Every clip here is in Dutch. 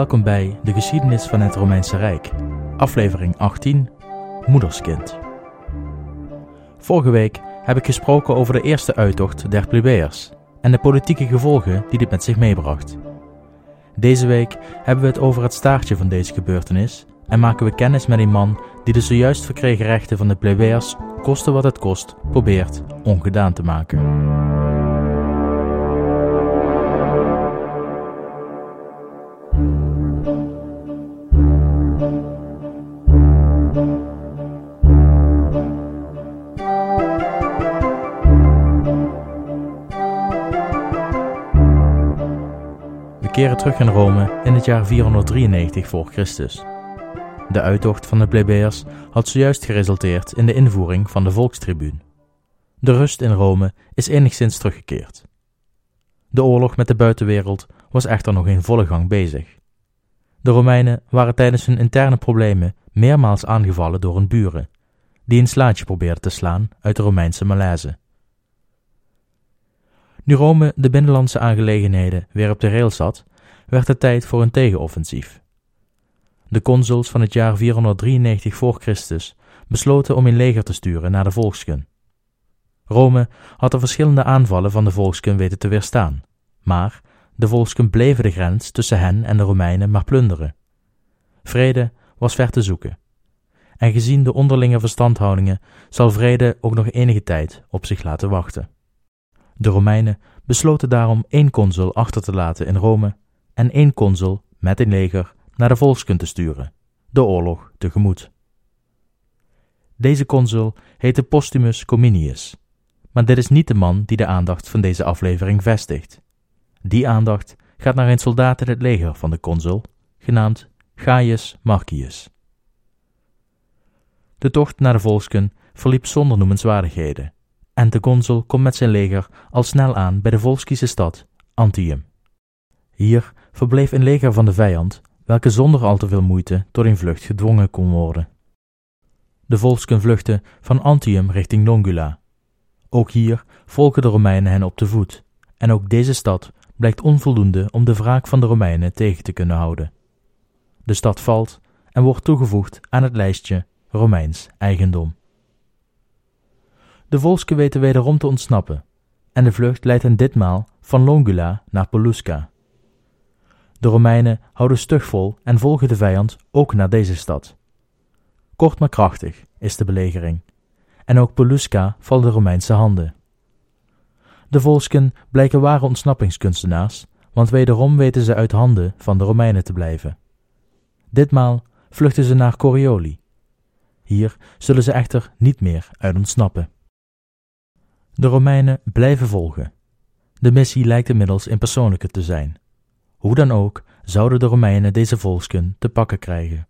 welkom bij de geschiedenis van het Romeinse Rijk, aflevering 18, Moederskind. Vorige week heb ik gesproken over de eerste uittocht der plebeiers en de politieke gevolgen die dit met zich meebracht. Deze week hebben we het over het staartje van deze gebeurtenis en maken we kennis met een man die de zojuist verkregen rechten van de plebeiers, koste wat het kost, probeert ongedaan te maken. Terug in Rome in het jaar 493 voor Christus. De uittocht van de plebeiers had zojuist geresulteerd in de invoering van de volkstribuun. De rust in Rome is enigszins teruggekeerd. De oorlog met de buitenwereld was echter nog in volle gang bezig. De Romeinen waren tijdens hun interne problemen meermaals aangevallen door hun buren, die een slaatje probeerden te slaan uit de Romeinse malaise. Nu Rome de binnenlandse aangelegenheden weer op de rails zat, werd het tijd voor een tegenoffensief. De consuls van het jaar 493 voor Christus besloten om een leger te sturen naar de volksken. Rome had de verschillende aanvallen van de volksken weten te weerstaan, maar de volksken bleven de grens tussen hen en de Romeinen maar plunderen. Vrede was ver te zoeken. En gezien de onderlinge verstandhoudingen zal vrede ook nog enige tijd op zich laten wachten. De Romeinen besloten daarom één consul achter te laten in Rome en één consul met een leger naar de volksken te sturen, de oorlog tegemoet. Deze consul heette Postumus Cominius, maar dit is niet de man die de aandacht van deze aflevering vestigt. Die aandacht gaat naar een soldaat in het leger van de consul, genaamd Gaius Marcius. De tocht naar de volksken verliep zonder noemenswaardigheden, en de consul komt met zijn leger al snel aan bij de volkskische stad Antium. Hier verbleef een leger van de vijand, welke zonder al te veel moeite tot een vlucht gedwongen kon worden. De volksken vluchten van Antium richting Longula. Ook hier volgen de Romeinen hen op de voet, en ook deze stad blijkt onvoldoende om de wraak van de Romeinen tegen te kunnen houden. De stad valt en wordt toegevoegd aan het lijstje Romeins eigendom. De volksken weten wederom te ontsnappen, en de vlucht leidt hen ditmaal van Longula naar Pelusca. De Romeinen houden stug vol en volgen de vijand ook naar deze stad. Kort maar krachtig is de belegering, en ook Pelusca valt de Romeinse handen. De volsken blijken ware ontsnappingskunstenaars, want wederom weten ze uit handen van de Romeinen te blijven. Ditmaal vluchten ze naar Corioli. Hier zullen ze echter niet meer uit ontsnappen. De Romeinen blijven volgen. De missie lijkt inmiddels in persoonlijke te zijn. Hoe dan ook, zouden de Romeinen deze volksken te pakken krijgen.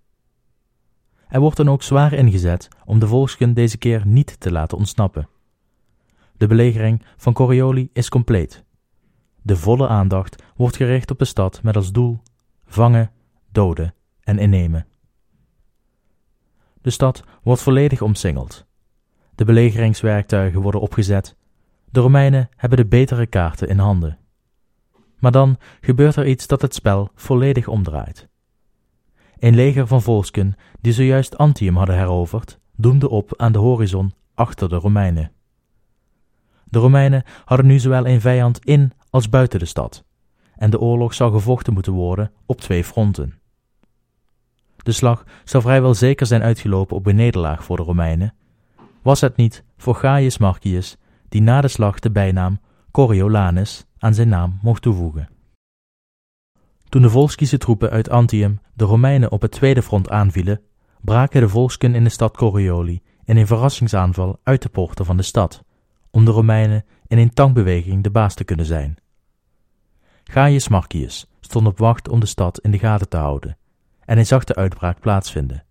Er wordt dan ook zwaar ingezet om de volksken deze keer niet te laten ontsnappen. De belegering van Corioli is compleet. De volle aandacht wordt gericht op de stad met als doel vangen, doden en innemen. De stad wordt volledig omsingeld. De belegeringswerktuigen worden opgezet. De Romeinen hebben de betere kaarten in handen. Maar dan gebeurt er iets dat het spel volledig omdraait. Een leger van volsken, die zojuist Antium hadden heroverd, doemde op aan de horizon achter de Romeinen. De Romeinen hadden nu zowel een vijand in als buiten de stad, en de oorlog zou gevochten moeten worden op twee fronten. De slag zou vrijwel zeker zijn uitgelopen op een nederlaag voor de Romeinen, was het niet voor Gaius Marcius, die na de slag de bijnaam Coriolanus aan zijn naam mocht toevoegen. Toen de volkskische troepen uit Antium de Romeinen op het tweede front aanvielen, braken de volksken in de stad Corioli in een verrassingsaanval uit de poorten van de stad, om de Romeinen in een tankbeweging de baas te kunnen zijn. Gaius Marcius stond op wacht om de stad in de gaten te houden, en hij zag de uitbraak plaatsvinden.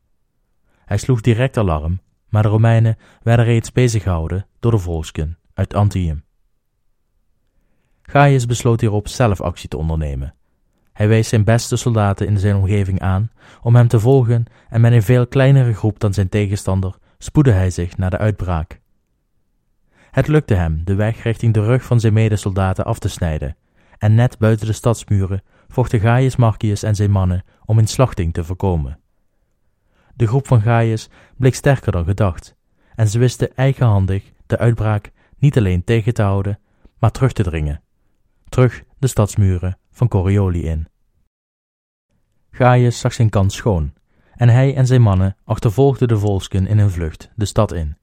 Hij sloeg direct alarm, maar de Romeinen werden reeds beziggehouden door de volksken uit Antium. Gaius besloot hierop zelf actie te ondernemen. Hij wees zijn beste soldaten in zijn omgeving aan om hem te volgen en met een veel kleinere groep dan zijn tegenstander spoedde hij zich naar de uitbraak. Het lukte hem de weg richting de rug van zijn medesoldaten af te snijden, en net buiten de stadsmuren vochten Gaius Marcius en zijn mannen om een slachting te voorkomen. De groep van Gaius bleek sterker dan gedacht, en ze wisten eigenhandig de uitbraak niet alleen tegen te houden, maar terug te dringen, terug de stadsmuren van Corioli in. Gaius zag zijn kans schoon, en hij en zijn mannen achtervolgden de volsken in hun vlucht de stad in.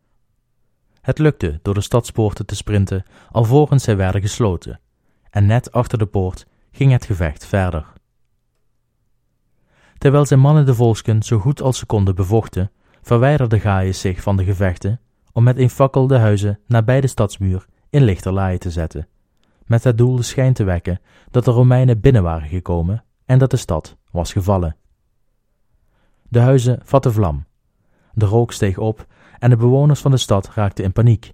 Het lukte door de stadspoorten te sprinten alvorens zij werden gesloten, en net achter de poort ging het gevecht verder. Terwijl zijn mannen de volsken zo goed als ze konden bevochten, verwijderde Gaius zich van de gevechten om met een fakkel de huizen nabij de stadsmuur in lichterlaaien te zetten, met het doel de schijn te wekken dat de Romeinen binnen waren gekomen en dat de stad was gevallen. De huizen vatten vlam. De rook steeg op en de bewoners van de stad raakten in paniek.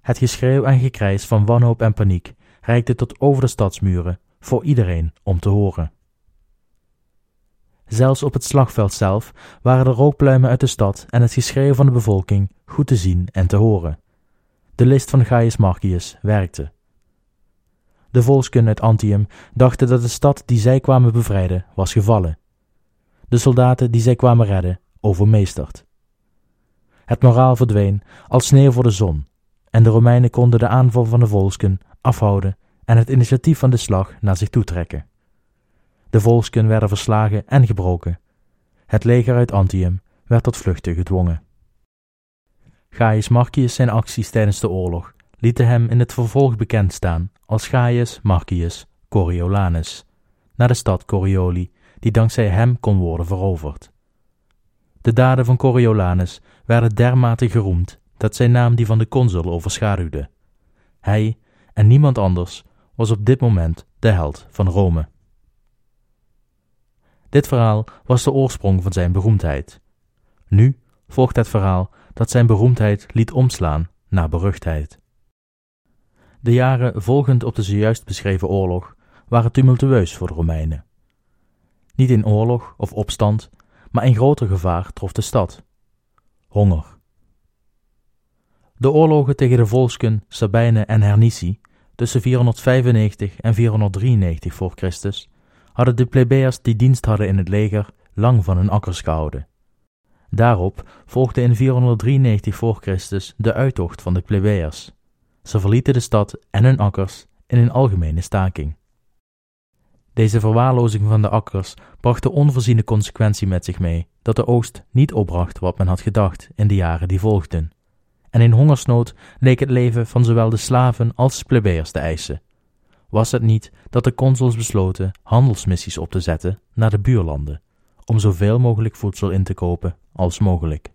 Het geschreeuw en gekrijs van wanhoop en paniek reikte tot over de stadsmuren voor iedereen om te horen. Zelfs op het slagveld zelf waren de rookpluimen uit de stad en het geschreeuw van de bevolking goed te zien en te horen. De list van Gaius Marcius werkte. De volkskunde uit Antium dachten dat de stad die zij kwamen bevrijden was gevallen. De soldaten die zij kwamen redden overmeesterd. Het moraal verdween als sneeuw voor de zon, en de Romeinen konden de aanval van de volksken afhouden en het initiatief van de slag naar zich toetrekken. De volksken werden verslagen en gebroken. Het leger uit Antium werd tot vluchten gedwongen. Gaius Marcius zijn acties tijdens de oorlog lieten hem in het vervolg bekend staan als Gaius Marcius Coriolanus, naar de stad Corioli, die dankzij hem kon worden veroverd. De daden van Coriolanus werden dermate geroemd dat zijn naam die van de consul overschaduwde. Hij en niemand anders was op dit moment de held van Rome. Dit verhaal was de oorsprong van zijn beroemdheid. Nu volgt het verhaal dat zijn beroemdheid liet omslaan naar beruchtheid. De jaren volgend op de zojuist beschreven oorlog waren tumultueus voor de Romeinen. Niet in oorlog of opstand, maar een groter gevaar trof de stad: honger. De oorlogen tegen de volsken Sabijnen en Hernici tussen 495 en 493 voor Christus hadden de plebeiers die dienst hadden in het leger lang van hun akkers gehouden. Daarop volgde in 493 voor Christus de uittocht van de plebeiers. Ze verlieten de stad en hun akkers in een algemene staking. Deze verwaarlozing van de akkers bracht de onvoorziene consequentie met zich mee dat de oogst niet opbracht wat men had gedacht in de jaren die volgden. En in hongersnood leek het leven van zowel de slaven als plebeiers te eisen. Was het niet dat de consuls besloten handelsmissies op te zetten naar de buurlanden, om zoveel mogelijk voedsel in te kopen als mogelijk?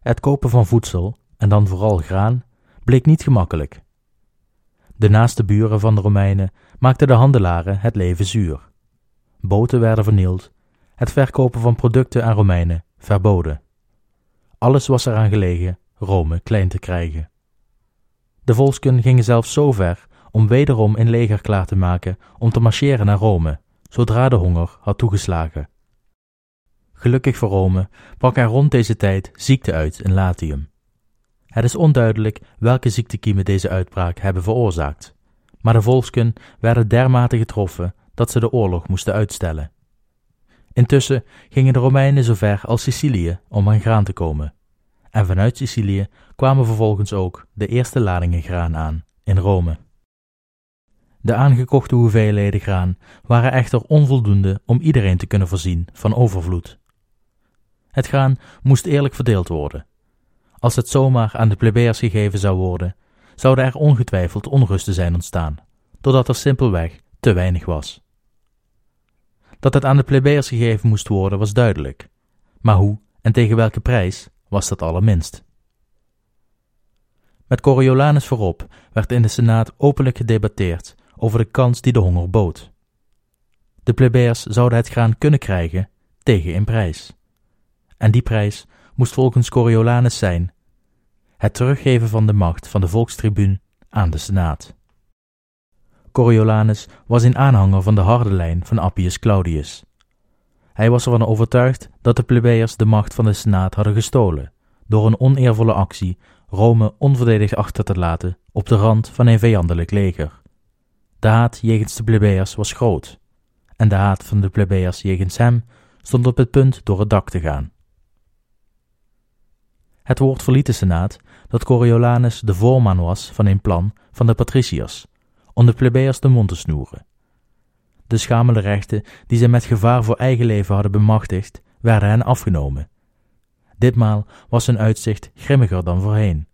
Het kopen van voedsel, en dan vooral graan, bleek niet gemakkelijk. De naaste buren van de Romeinen maakten de handelaren het leven zuur. Boten werden vernield, het verkopen van producten aan Romeinen verboden. Alles was eraan gelegen Rome klein te krijgen. De volksken gingen zelfs zo ver om wederom een leger klaar te maken om te marcheren naar Rome, zodra de honger had toegeslagen. Gelukkig voor Rome brak er rond deze tijd ziekte uit in Latium. Het is onduidelijk welke ziektekiemen deze uitbraak hebben veroorzaakt, maar de volksken werden dermate getroffen dat ze de oorlog moesten uitstellen. Intussen gingen de Romeinen zo ver als Sicilië om aan graan te komen, en vanuit Sicilië kwamen vervolgens ook de eerste ladingen graan aan in Rome. De aangekochte hoeveelheden graan waren echter onvoldoende om iedereen te kunnen voorzien van overvloed. Het graan moest eerlijk verdeeld worden als het zomaar aan de plebeiers gegeven zou worden, zouden er ongetwijfeld onrusten zijn ontstaan, doordat er simpelweg te weinig was. Dat het aan de plebeiers gegeven moest worden was duidelijk, maar hoe en tegen welke prijs was dat allerminst. Met Coriolanus voorop werd in de Senaat openlijk gedebatteerd over de kans die de honger bood. De plebeiers zouden het graan kunnen krijgen tegen een prijs. En die prijs moest volgens Coriolanus zijn het teruggeven van de macht van de volkstribuun aan de Senaat. Coriolanus was een aanhanger van de harde lijn van Appius Claudius. Hij was ervan overtuigd dat de plebeiers de macht van de Senaat hadden gestolen door een oneervolle actie Rome onverdedigd achter te laten op de rand van een vijandelijk leger. De haat jegens de plebeiers was groot, en de haat van de plebeiers jegens hem stond op het punt door het dak te gaan. Het woord verliet de senaat dat Coriolanus de voorman was van een plan van de patriciërs om de plebeiers de mond te snoeren. De schamele rechten die zij met gevaar voor eigen leven hadden bemachtigd, werden hen afgenomen. Ditmaal was hun uitzicht grimmiger dan voorheen.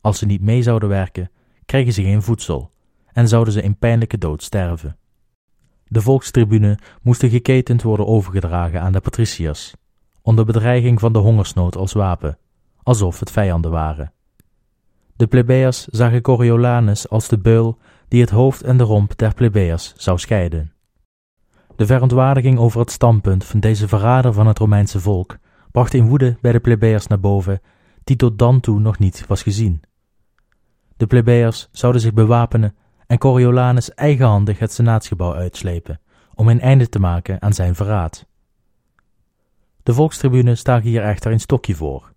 Als ze niet mee zouden werken, kregen ze geen voedsel en zouden ze in pijnlijke dood sterven. De volkstribune moesten geketend worden overgedragen aan de patriciërs, onder bedreiging van de hongersnood als wapen, alsof het vijanden waren. De plebeiers zagen Coriolanus als de beul die het hoofd en de romp der plebeiers zou scheiden. De verontwaardiging over het standpunt van deze verrader van het Romeinse volk bracht een woede bij de plebeiers naar boven die tot dan toe nog niet was gezien. De plebeiers zouden zich bewapenen en Coriolanus eigenhandig het senaatsgebouw uitslepen om een einde te maken aan zijn verraad. De volkstribune staken hier echter een stokje voor.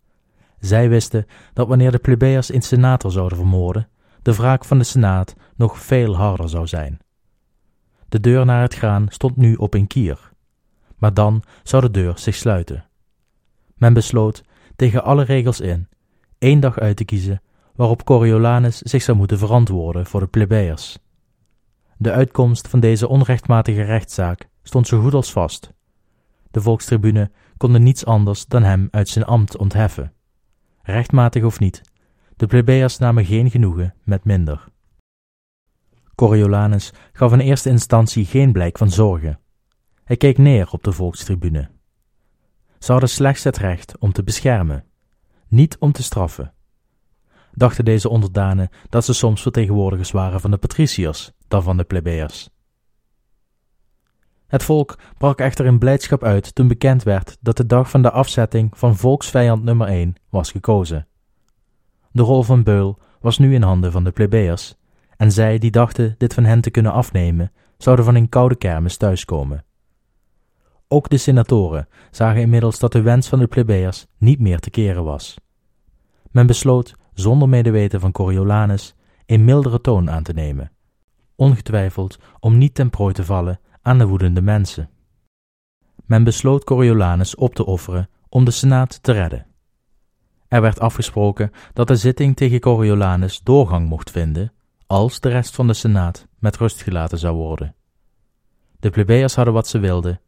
Zij wisten dat wanneer de plebeiers een senator zouden vermoorden, de wraak van de senaat nog veel harder zou zijn. De deur naar het graan stond nu op een kier, maar dan zou de deur zich sluiten. Men besloot, tegen alle regels in, één dag uit te kiezen waarop Coriolanus zich zou moeten verantwoorden voor de plebeiers. De uitkomst van deze onrechtmatige rechtszaak stond zo goed als vast. De volkstribune konden niets anders dan hem uit zijn ambt ontheffen. Rechtmatig of niet, de plebeiers namen geen genoegen met minder. Coriolanus gaf in eerste instantie geen blijk van zorgen. Hij keek neer op de volkstribune. Ze hadden slechts het recht om te beschermen, niet om te straffen. Dachten deze onderdanen dat ze soms vertegenwoordigers waren van de patriciërs dan van de plebeiers. Het volk brak echter in blijdschap uit toen bekend werd dat de dag van de afzetting van volksvijand nummer 1 was gekozen. De rol van beul was nu in handen van de plebeiers, en zij die dachten dit van hen te kunnen afnemen, zouden van een koude kermis thuiskomen. Ook de senatoren zagen inmiddels dat de wens van de plebeiers niet meer te keren was. Men besloot, zonder medeweten van Coriolanus, een mildere toon aan te nemen, ongetwijfeld om niet ten prooi te vallen aan de woedende mensen. Men besloot Coriolanus op te offeren om de senaat te redden. Er werd afgesproken dat de zitting tegen Coriolanus doorgang mocht vinden als de rest van de senaat met rust gelaten zou worden. De plebeiers hadden wat ze wilden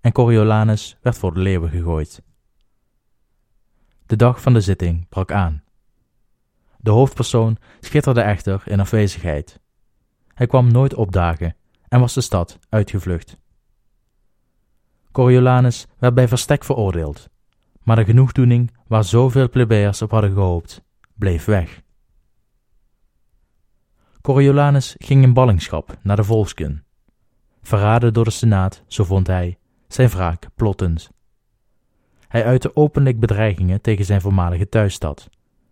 en Coriolanus werd voor de leeuwen gegooid. De dag van de zitting brak aan. De hoofdpersoon schitterde echter in afwezigheid. Hij kwam nooit opdagen en was de stad uitgevlucht. Coriolanus werd bij verstek veroordeeld, maar de genoegdoening waar zoveel plebeiers op hadden gehoopt, bleef weg. Coriolanus ging in ballingschap naar de volkskun. Verraden door de senaat, zo vond hij, zijn wraak plottend. Hij uitte openlijk bedreigingen tegen zijn voormalige thuisstad.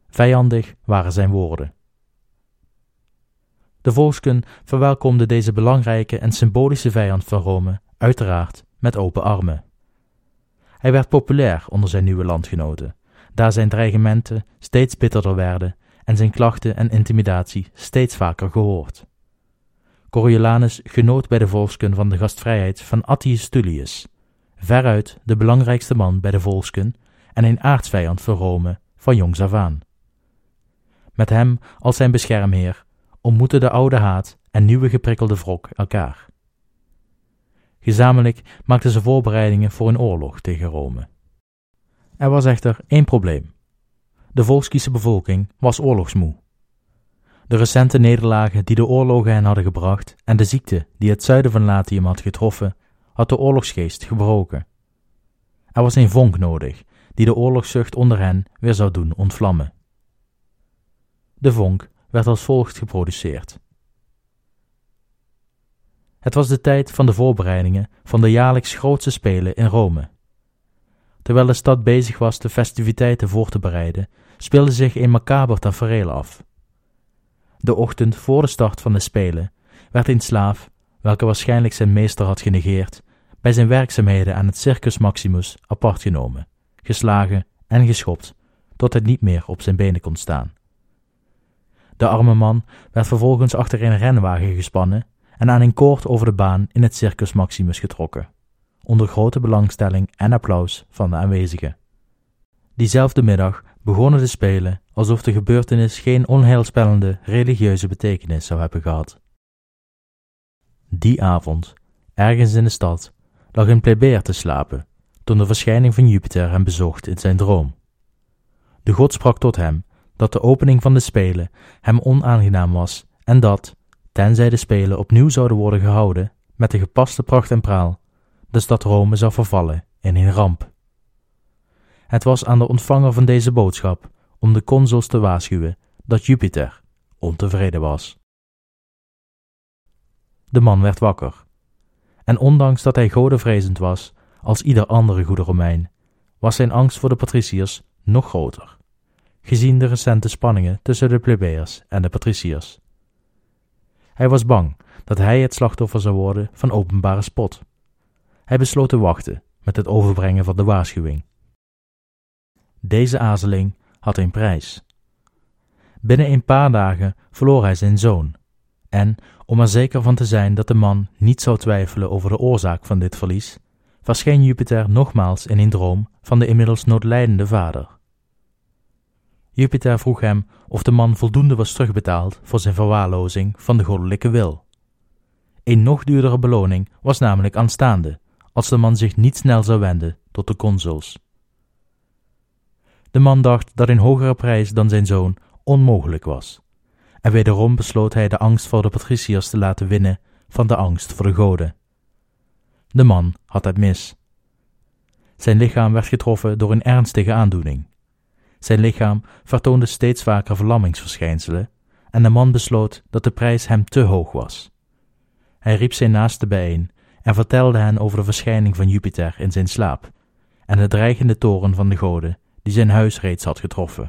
Vijandig waren zijn woorden. De volkskun verwelkomde deze belangrijke en symbolische vijand van Rome uiteraard met open armen. Hij werd populair onder zijn nieuwe landgenoten, daar zijn dreigementen steeds bitterder werden en zijn klachten en intimidatie steeds vaker gehoord. Coriolanus genoot bij de volkskun van de gastvrijheid van Attius Tullius, veruit de belangrijkste man bij de volkskun en een aardsvijand voor Rome van jongs af. Met hem als zijn beschermheer ontmoetten de oude haat en nieuwe geprikkelde wrok elkaar. Gezamenlijk maakten ze voorbereidingen voor een oorlog tegen Rome. Er was echter één probleem. De volkskiese bevolking was oorlogsmoe. De recente nederlagen die de oorlogen hen hadden gebracht en de ziekte die het zuiden van Latium had getroffen, had de oorlogsgeest gebroken. Er was een vonk nodig die de oorlogszucht onder hen weer zou doen ontvlammen. De vonk werd als volgt geproduceerd. Het was de tijd van de voorbereidingen van de jaarlijks grootste spelen in Rome. Terwijl de stad bezig was de festiviteiten voor te bereiden, speelde zich een macaber tafereel af. De ochtend voor de start van de spelen werd een slaaf, welke waarschijnlijk zijn meester had genegeerd, bij zijn werkzaamheden aan het Circus Maximus apart genomen, geslagen en geschopt, tot hij niet meer op zijn benen kon staan. De arme man werd vervolgens achter een renwagen gespannen en aan een koord over de baan in het Circus Maximus getrokken, onder grote belangstelling en applaus van de aanwezigen. Diezelfde middag begonnen de spelen alsof de gebeurtenis geen onheilspellende religieuze betekenis zou hebben gehad. Die avond, ergens in de stad, lag een plebeer te slapen, toen de verschijning van Jupiter hem bezocht in zijn droom. De god sprak tot hem dat de opening van de spelen hem onaangenaam was en dat, tenzij de spelen opnieuw zouden worden gehouden met de gepaste pracht en praal, de stad Rome zou vervallen in een ramp. Het was aan de ontvanger van deze boodschap om de consuls te waarschuwen dat Jupiter ontevreden was. De man werd wakker, en ondanks dat hij godenvrezend was als ieder andere goede Romein, was zijn angst voor de patriciërs nog groter, gezien de recente spanningen tussen de plebeiers en de patriciërs. Hij was bang dat hij het slachtoffer zou worden van openbare spot. Hij besloot te wachten met het overbrengen van de waarschuwing. Deze aarzeling had een prijs. Binnen een paar dagen verloor hij zijn zoon, en om er zeker van te zijn dat de man niet zou twijfelen over de oorzaak van dit verlies, verscheen Jupiter nogmaals in een droom van de inmiddels noodlijdende vader. Jupiter vroeg hem of de man voldoende was terugbetaald voor zijn verwaarlozing van de goddelijke wil. Een nog duurdere beloning was namelijk aanstaande, als de man zich niet snel zou wenden tot de consuls. De man dacht dat een hogere prijs dan zijn zoon onmogelijk was, en wederom besloot hij de angst voor de patriciërs te laten winnen van de angst voor de goden. De man had het mis. Zijn lichaam werd getroffen door een ernstige aandoening. Zijn lichaam vertoonde steeds vaker verlammingsverschijnselen, en de man besloot dat de prijs hem te hoog was. Hij riep zijn naasten bijeen en vertelde hen over de verschijning van Jupiter in zijn slaap en de dreigende toren van de goden die zijn huis reeds had getroffen.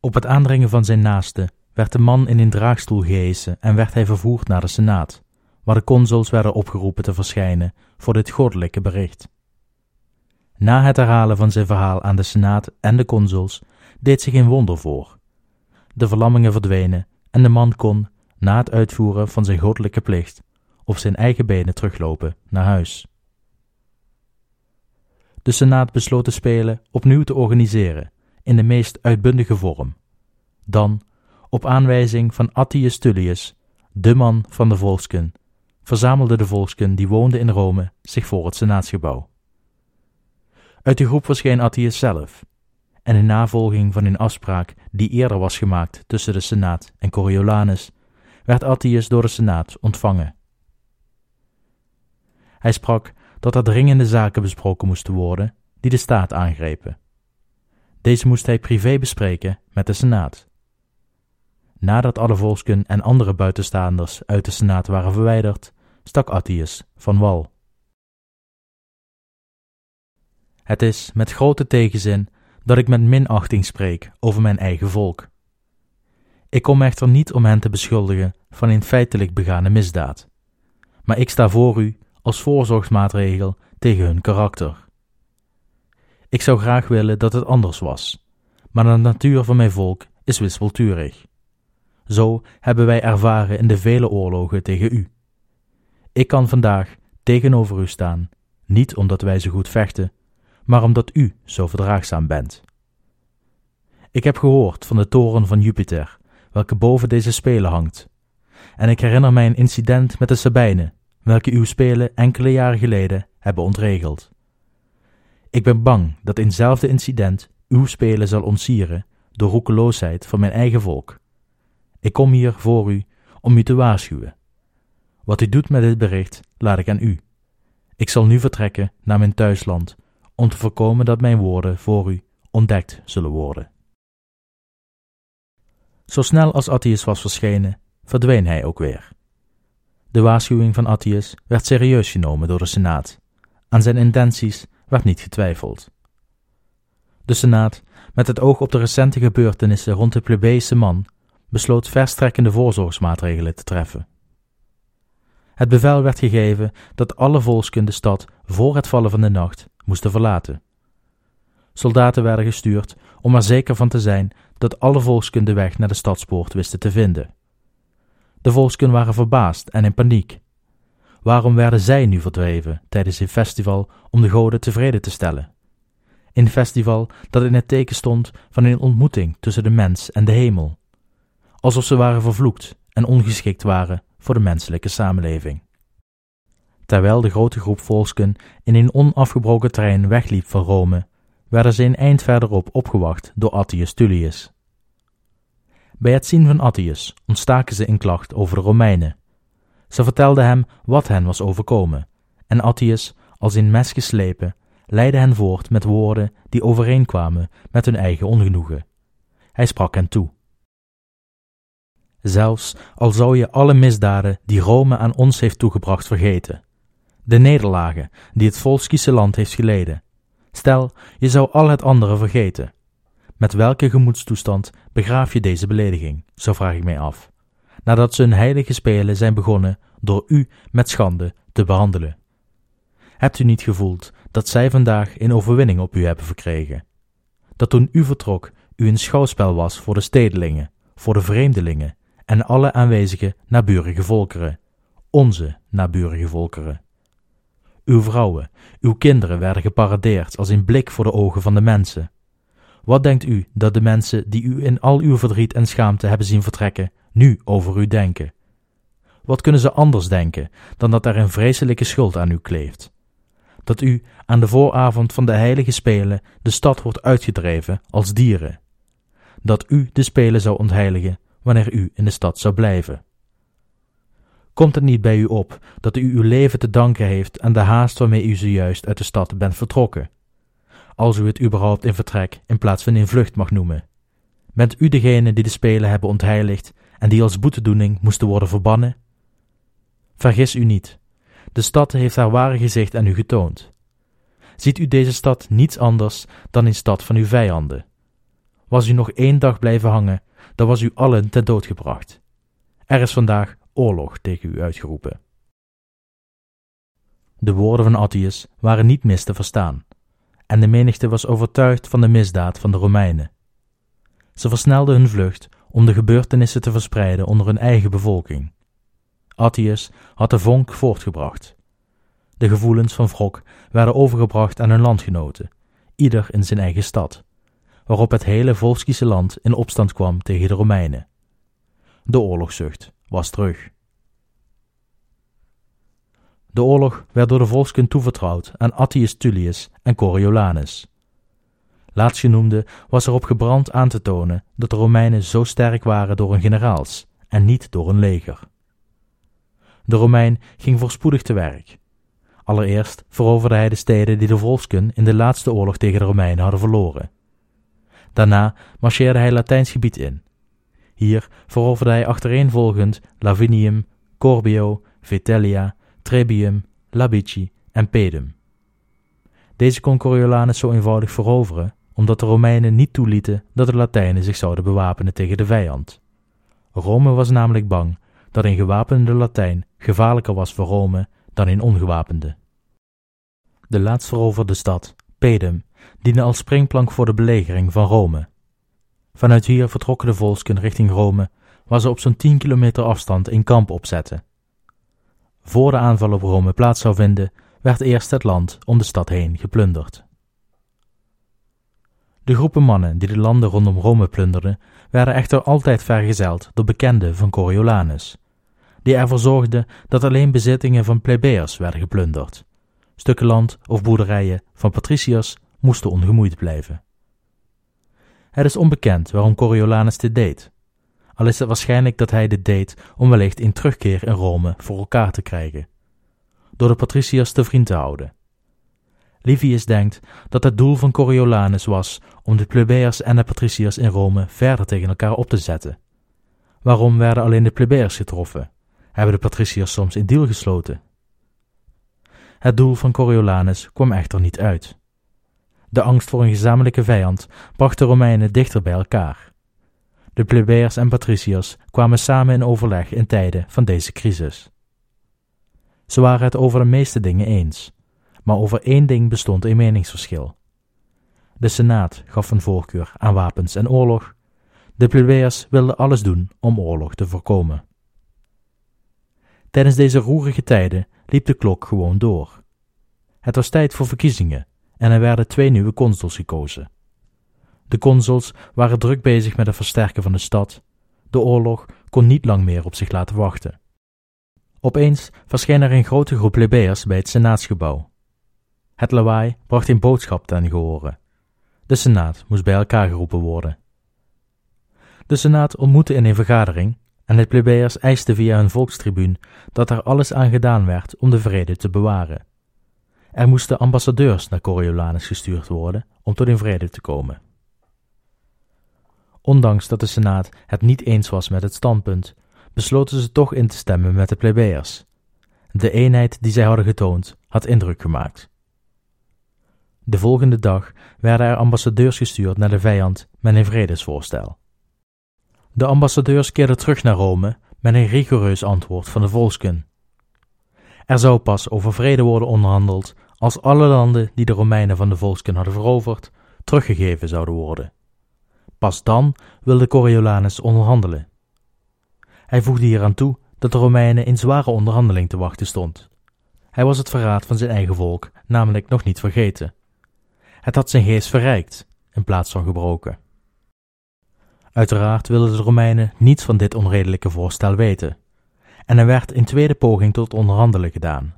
Op het aandringen van zijn naaste werd de man in een draagstoel gehesen en werd hij vervoerd naar de Senaat, waar de consuls werden opgeroepen te verschijnen voor dit goddelijke bericht. Na het herhalen van zijn verhaal aan de Senaat en de consuls deed zich een wonder voor. De verlammingen verdwenen en de man kon, na het uitvoeren van zijn goddelijke plicht, op zijn eigen benen teruglopen naar huis. De Senaat besloot de Spelen opnieuw te organiseren in de meest uitbundige vorm. Dan, op aanwijzing van Attius Tullius, de man van de volksken, verzamelden de volksken die woonden in Rome zich voor het Senaatsgebouw. Uit de groep verscheen Attius zelf, en in navolging van een afspraak die eerder was gemaakt tussen de Senaat en Coriolanus, werd Attius door de Senaat ontvangen. Hij sprak dat er dringende zaken besproken moesten worden die de staat aangrepen. Deze moest hij privé bespreken met de Senaat. Nadat alle volksken en andere buitenstaanders uit de Senaat waren verwijderd, stak Attius van wal. Het is met grote tegenzin dat ik met minachting spreek over mijn eigen volk. Ik kom echter niet om hen te beschuldigen van een feitelijk begane misdaad, maar ik sta voor u als voorzorgsmaatregel tegen hun karakter. Ik zou graag willen dat het anders was, maar de natuur van mijn volk is wispelturig. Zo hebben wij ervaren in de vele oorlogen tegen u. Ik kan vandaag tegenover u staan, niet omdat wij zo goed vechten, maar omdat u zo verdraagzaam bent. Ik heb gehoord van de toren van Jupiter, welke boven deze spelen hangt, en ik herinner mij een incident met de Sabijnen, welke uw spelen enkele jaren geleden hebben ontregeld. Ik ben bang dat eenzelfde incident uw spelen zal ontsieren door roekeloosheid van mijn eigen volk. Ik kom hier voor u om u te waarschuwen. Wat u doet met dit bericht, laat ik aan u. Ik zal nu vertrekken naar mijn thuisland om te voorkomen dat mijn woorden voor u ontdekt zullen worden. Zo snel als Attius was verschenen, verdween hij ook weer. De waarschuwing van Attius werd serieus genomen door de Senaat. Aan zijn intenties werd niet getwijfeld. De Senaat, met het oog op de recente gebeurtenissen rond de plebejse man, besloot verstrekkende voorzorgsmaatregelen te treffen. Het bevel werd gegeven dat alle volksken de stad voor het vallen van de nacht moesten verlaten. Soldaten werden gestuurd om er zeker van te zijn dat alle volksken de weg naar de stadspoort wisten te vinden. De volksken waren verbaasd en in paniek. Waarom werden zij nu verdreven tijdens een festival om de goden tevreden te stellen? Een festival dat in het teken stond van een ontmoeting tussen de mens en de hemel. Alsof ze waren vervloekt en ongeschikt waren voor de menselijke samenleving. Terwijl de grote groep volksken in een onafgebroken trein wegliep van Rome, werden ze een eind verderop opgewacht door Attius Tullius. Bij het zien van Attius ontstaken ze in klacht over de Romeinen. Ze vertelden hem wat hen was overkomen, en Attius, als in mes geslepen, leidde hen voort met woorden die overeenkwamen met hun eigen ongenoegen. Hij sprak hen toe. Zelfs al zou je alle misdaden die Rome aan ons heeft toegebracht vergeten, de nederlagen die het Volskische land heeft geleden, stel je zou al het andere vergeten, met welke gemoedstoestand begraaf je deze belediging, zo vraag ik mij af, nadat ze hun heilige spelen zijn begonnen door u met schande te behandelen. Hebt u niet gevoeld dat zij vandaag een overwinning op u hebben verkregen? Dat toen u vertrok, u een schouwspel was voor de stedelingen, voor de vreemdelingen en alle aanwezige naburige volkeren, onze naburige volkeren. Uw vrouwen, uw kinderen werden geparadeerd als een blik voor de ogen van de mensen. Wat denkt u dat de mensen die u in al uw verdriet en schaamte hebben zien vertrekken, nu over u denken? Wat kunnen ze anders denken dan dat er een vreselijke schuld aan u kleeft? Dat u aan de vooravond van de heilige spelen de stad wordt uitgedreven als dieren? Dat u de spelen zou ontheiligen wanneer u in de stad zou blijven? Komt het niet bij u op dat u uw leven te danken heeft aan de haast waarmee u zojuist uit de stad bent vertrokken? Als u het überhaupt in vertrek in plaats van in vlucht mag noemen. Bent u degene die de spelen hebben ontheiligd en die als boetedoening moesten worden verbannen? Vergis u niet. De stad heeft haar ware gezicht aan u getoond. Ziet u deze stad niets anders dan een stad van uw vijanden? Was u nog één dag blijven hangen, dan was u allen ten dood gebracht. Er is vandaag oorlog tegen u uitgeroepen. De woorden van Attius waren niet mis te verstaan, en de menigte was overtuigd van de misdaad van de Romeinen. Ze versnelden hun vlucht om de gebeurtenissen te verspreiden onder hun eigen bevolking. Attius had de vonk voortgebracht. De gevoelens van wrok werden overgebracht aan hun landgenoten, ieder in zijn eigen stad, waarop het hele Volskische land in opstand kwam tegen de Romeinen. De oorlogszucht was terug. De oorlog werd door de volkskunde toevertrouwd aan Attius Tullius en Coriolanus. Laatstgenoemde was erop gebrand aan te tonen dat de Romeinen zo sterk waren door hun generaals en niet door hun leger. De Romein ging voorspoedig te werk. Allereerst veroverde hij de steden die de volksken in de laatste oorlog tegen de Romeinen hadden verloren. Daarna marcheerde hij Latijns gebied in hier veroverde hij achtereenvolgend Lavinium, Corbio, Vitellia, Trebium, Labici en Pedum. Deze kon Coriolanus zo eenvoudig veroveren, omdat de Romeinen niet toelieten dat de Latijnen zich zouden bewapenen tegen de vijand. Rome was namelijk bang dat een gewapende Latijn gevaarlijker was voor Rome dan een ongewapende. De laatst veroverde stad, Pedum, diende als springplank voor de belegering van Rome. Vanuit hier vertrokken de volksken richting Rome, waar ze op zo'n 10 kilometer afstand een kamp opzetten. Voor de aanval op Rome plaats zou vinden, werd eerst het land om de stad heen geplunderd. De groepen mannen die de landen rondom Rome plunderden, werden echter altijd vergezeld door bekenden van Coriolanus, die ervoor zorgden dat alleen bezittingen van plebeiers werden geplunderd. Stukken land of boerderijen van patriciërs moesten ongemoeid blijven. Het is onbekend waarom Coriolanus dit deed. Al is het waarschijnlijk dat hij dit deed om wellicht een terugkeer in Rome voor elkaar te krijgen. Door de patriciërs te vriend te houden. Livius denkt dat het doel van Coriolanus was om de plebeiers en de patriciërs in Rome verder tegen elkaar op te zetten. Waarom werden alleen de plebeiers getroffen? Hebben de patriciërs soms een deal gesloten? Het doel van Coriolanus kwam echter niet uit. De angst voor een gezamenlijke vijand bracht de Romeinen dichter bij elkaar. De plebeiers en patriciërs kwamen samen in overleg in tijden van deze crisis. Ze waren het over de meeste dingen eens, maar over één ding bestond een meningsverschil. De Senaat gaf een voorkeur aan wapens en oorlog. De plebeiers wilden alles doen om oorlog te voorkomen. Tijdens deze roerige tijden liep de klok gewoon door. Het was tijd voor verkiezingen en er werden twee nieuwe consuls gekozen. De consuls waren druk bezig met het versterken van de stad. De oorlog kon niet lang meer op zich laten wachten. Opeens verscheen er een grote groep plebeiers bij het senaatsgebouw. Het lawaai bracht een boodschap ten gehore. De senaat moest bij elkaar geroepen worden. De senaat ontmoette in een vergadering en de plebeiers eisten via hun volkstribuun dat er alles aan gedaan werd om de vrede te bewaren. Er moesten ambassadeurs naar Coriolanus gestuurd worden om tot een vrede te komen. Ondanks dat de Senaat het niet eens was met het standpunt, besloten ze toch in te stemmen met de plebeiers. De eenheid die zij hadden getoond had indruk gemaakt. De volgende dag werden er ambassadeurs gestuurd naar de vijand met een vredesvoorstel. De ambassadeurs keerden terug naar Rome met een rigoureus antwoord van de volksken. Er zou pas over vrede worden onderhandeld als alle landen die de Romeinen van de volksken hadden veroverd, teruggegeven zouden worden. Pas dan wilde Coriolanus onderhandelen. Hij voegde hieraan toe dat de Romeinen in zware onderhandeling te wachten stond. Hij was het verraad van zijn eigen volk namelijk nog niet vergeten. Het had zijn geest verrijkt in plaats van gebroken. Uiteraard wilden de Romeinen niets van dit onredelijke voorstel weten, en er werd een tweede poging tot onderhandelen gedaan.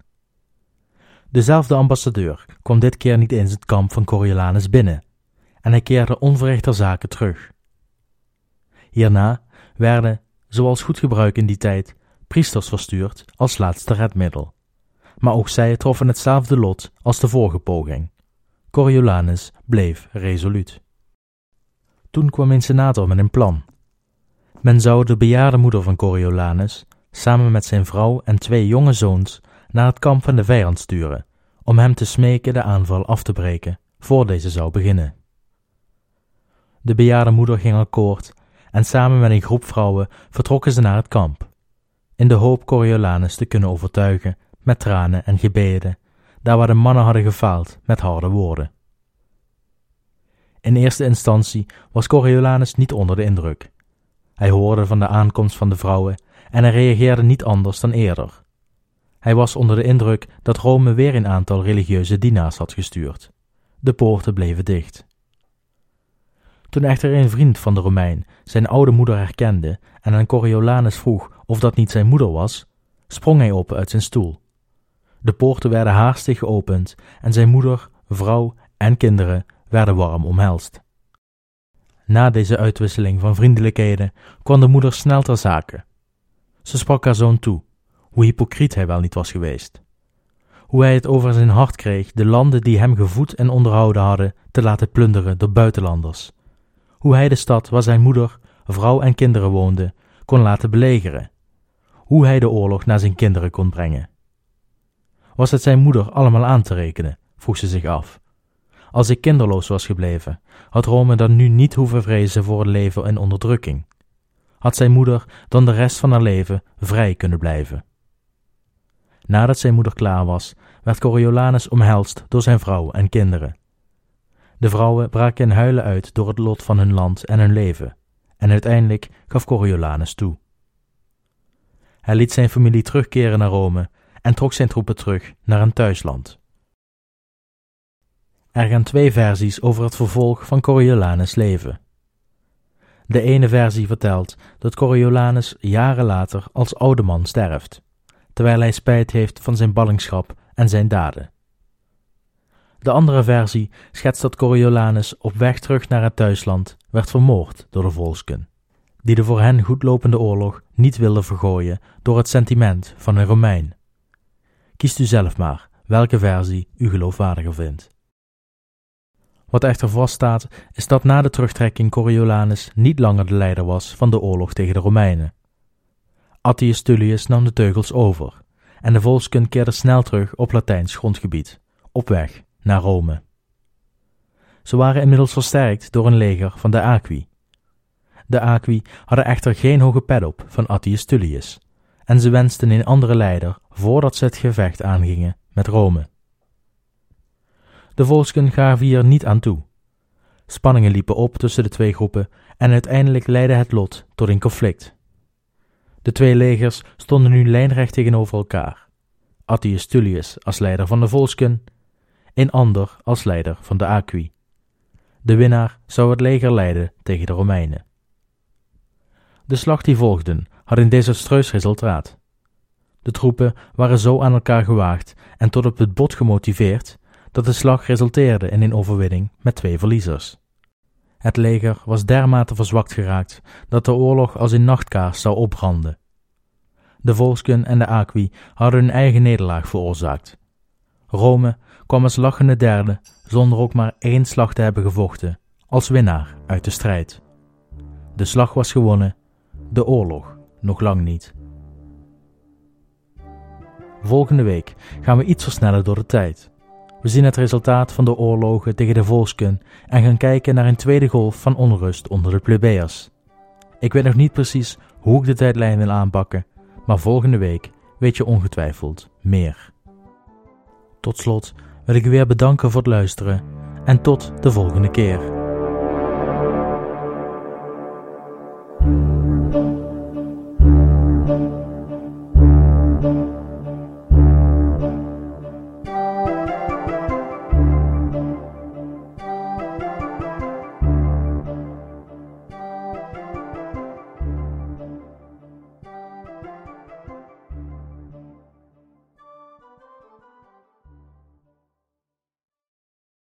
Dezelfde ambassadeur kwam dit keer niet eens het kamp van Coriolanus binnen, en hij keerde onverrichter zaken terug. Hierna werden, zoals goed gebruik in die tijd, priesters verstuurd als laatste redmiddel. Maar ook zij troffen hetzelfde lot als de vorige poging. Coriolanus bleef resoluut. Toen kwam een senator met een plan. Men zou de bejaarde moeder van Coriolanus, samen met zijn vrouw en twee jonge zoons, naar het kamp van de vijand sturen, om hem te smeken de aanval af te breken, voor deze zou beginnen. De bejaarde moeder ging akkoord en samen met een groep vrouwen vertrokken ze naar het kamp, in de hoop Coriolanus te kunnen overtuigen met tranen en gebeden, daar waar de mannen hadden gefaald met harde woorden. In eerste instantie was Coriolanus niet onder de indruk. Hij hoorde van de aankomst van de vrouwen en hij reageerde niet anders dan eerder. Hij was onder de indruk dat Rome weer een aantal religieuze dienaars had gestuurd. De poorten bleven dicht. Toen echter een vriend van de Romein zijn oude moeder herkende en aan Coriolanus vroeg of dat niet zijn moeder was, sprong hij op uit zijn stoel. De poorten werden haastig geopend en zijn moeder, vrouw en kinderen werden warm omhelst. Na deze uitwisseling van vriendelijkheden kwam de moeder snel ter zake. Ze sprak haar zoon toe, hoe hypocriet hij wel niet was geweest. Hoe hij het over zijn hart kreeg de landen die hem gevoed en onderhouden hadden te laten plunderen door buitenlanders. Hoe hij de stad waar zijn moeder, vrouw en kinderen woonden, kon laten belegeren. Hoe hij de oorlog naar zijn kinderen kon brengen. Was het zijn moeder allemaal aan te rekenen, vroeg ze zich af. Als ik kinderloos was gebleven, had Rome dan nu niet hoeven vrezen voor het leven in onderdrukking. Had zijn moeder dan de rest van haar leven vrij kunnen blijven. Nadat zijn moeder klaar was, werd Coriolanus omhelst door zijn vrouw en kinderen. De vrouwen braken in huilen uit door het lot van hun land en hun leven, en uiteindelijk gaf Coriolanus toe. Hij liet zijn familie terugkeren naar Rome en trok zijn troepen terug naar een thuisland. Er gaan twee versies over het vervolg van Coriolanus' leven. De ene versie vertelt dat Coriolanus jaren later als oude man sterft, terwijl hij spijt heeft van zijn ballingschap en zijn daden. De andere versie schetst dat Coriolanus op weg terug naar het thuisland werd vermoord door de volsken, die de voor hen goedlopende oorlog niet wilden vergooien door het sentiment van een Romein. Kiest u zelf maar welke versie u geloofwaardiger vindt. Wat echter vaststaat, is dat na de terugtrekking Coriolanus niet langer de leider was van de oorlog tegen de Romeinen. Attius Tullius nam de teugels over, en de volkskunde keerde snel terug op Latijns grondgebied, op weg naar Rome. Ze waren inmiddels versterkt door een leger van de Aqui. De Aqui hadden echter geen hoge pet op van Attius Tullius, en ze wensten een andere leider voordat ze het gevecht aangingen met Rome. De volksken gaven hier niet aan toe. Spanningen liepen op tussen de twee groepen en uiteindelijk leidde het lot tot een conflict. De twee legers stonden nu lijnrecht tegenover elkaar. Attius Tullius als leider van de Volsken, een ander als leider van de Aqui. De winnaar zou het leger leiden tegen de Romeinen. De slag die volgde had een desastreus resultaat. De troepen waren zo aan elkaar gewaagd en tot op het bot gemotiveerd dat de slag resulteerde in een overwinning met twee verliezers. Het leger was dermate verzwakt geraakt dat de oorlog als een nachtkaars zou opbranden. De Volsken en de Aqui hadden hun eigen nederlaag veroorzaakt. Rome kwam als lachende derde zonder ook maar één slag te hebben gevochten, als winnaar uit de strijd. De slag was gewonnen, de oorlog nog lang niet. Volgende week gaan we iets versnellen door de tijd. We zien het resultaat van de oorlogen tegen de Volsken en gaan kijken naar een tweede golf van onrust onder de plebeiers. Ik weet nog niet precies hoe ik de tijdlijn wil aanpakken, maar volgende week weet je ongetwijfeld meer. Tot slot wil ik u weer bedanken voor het luisteren en tot de volgende keer.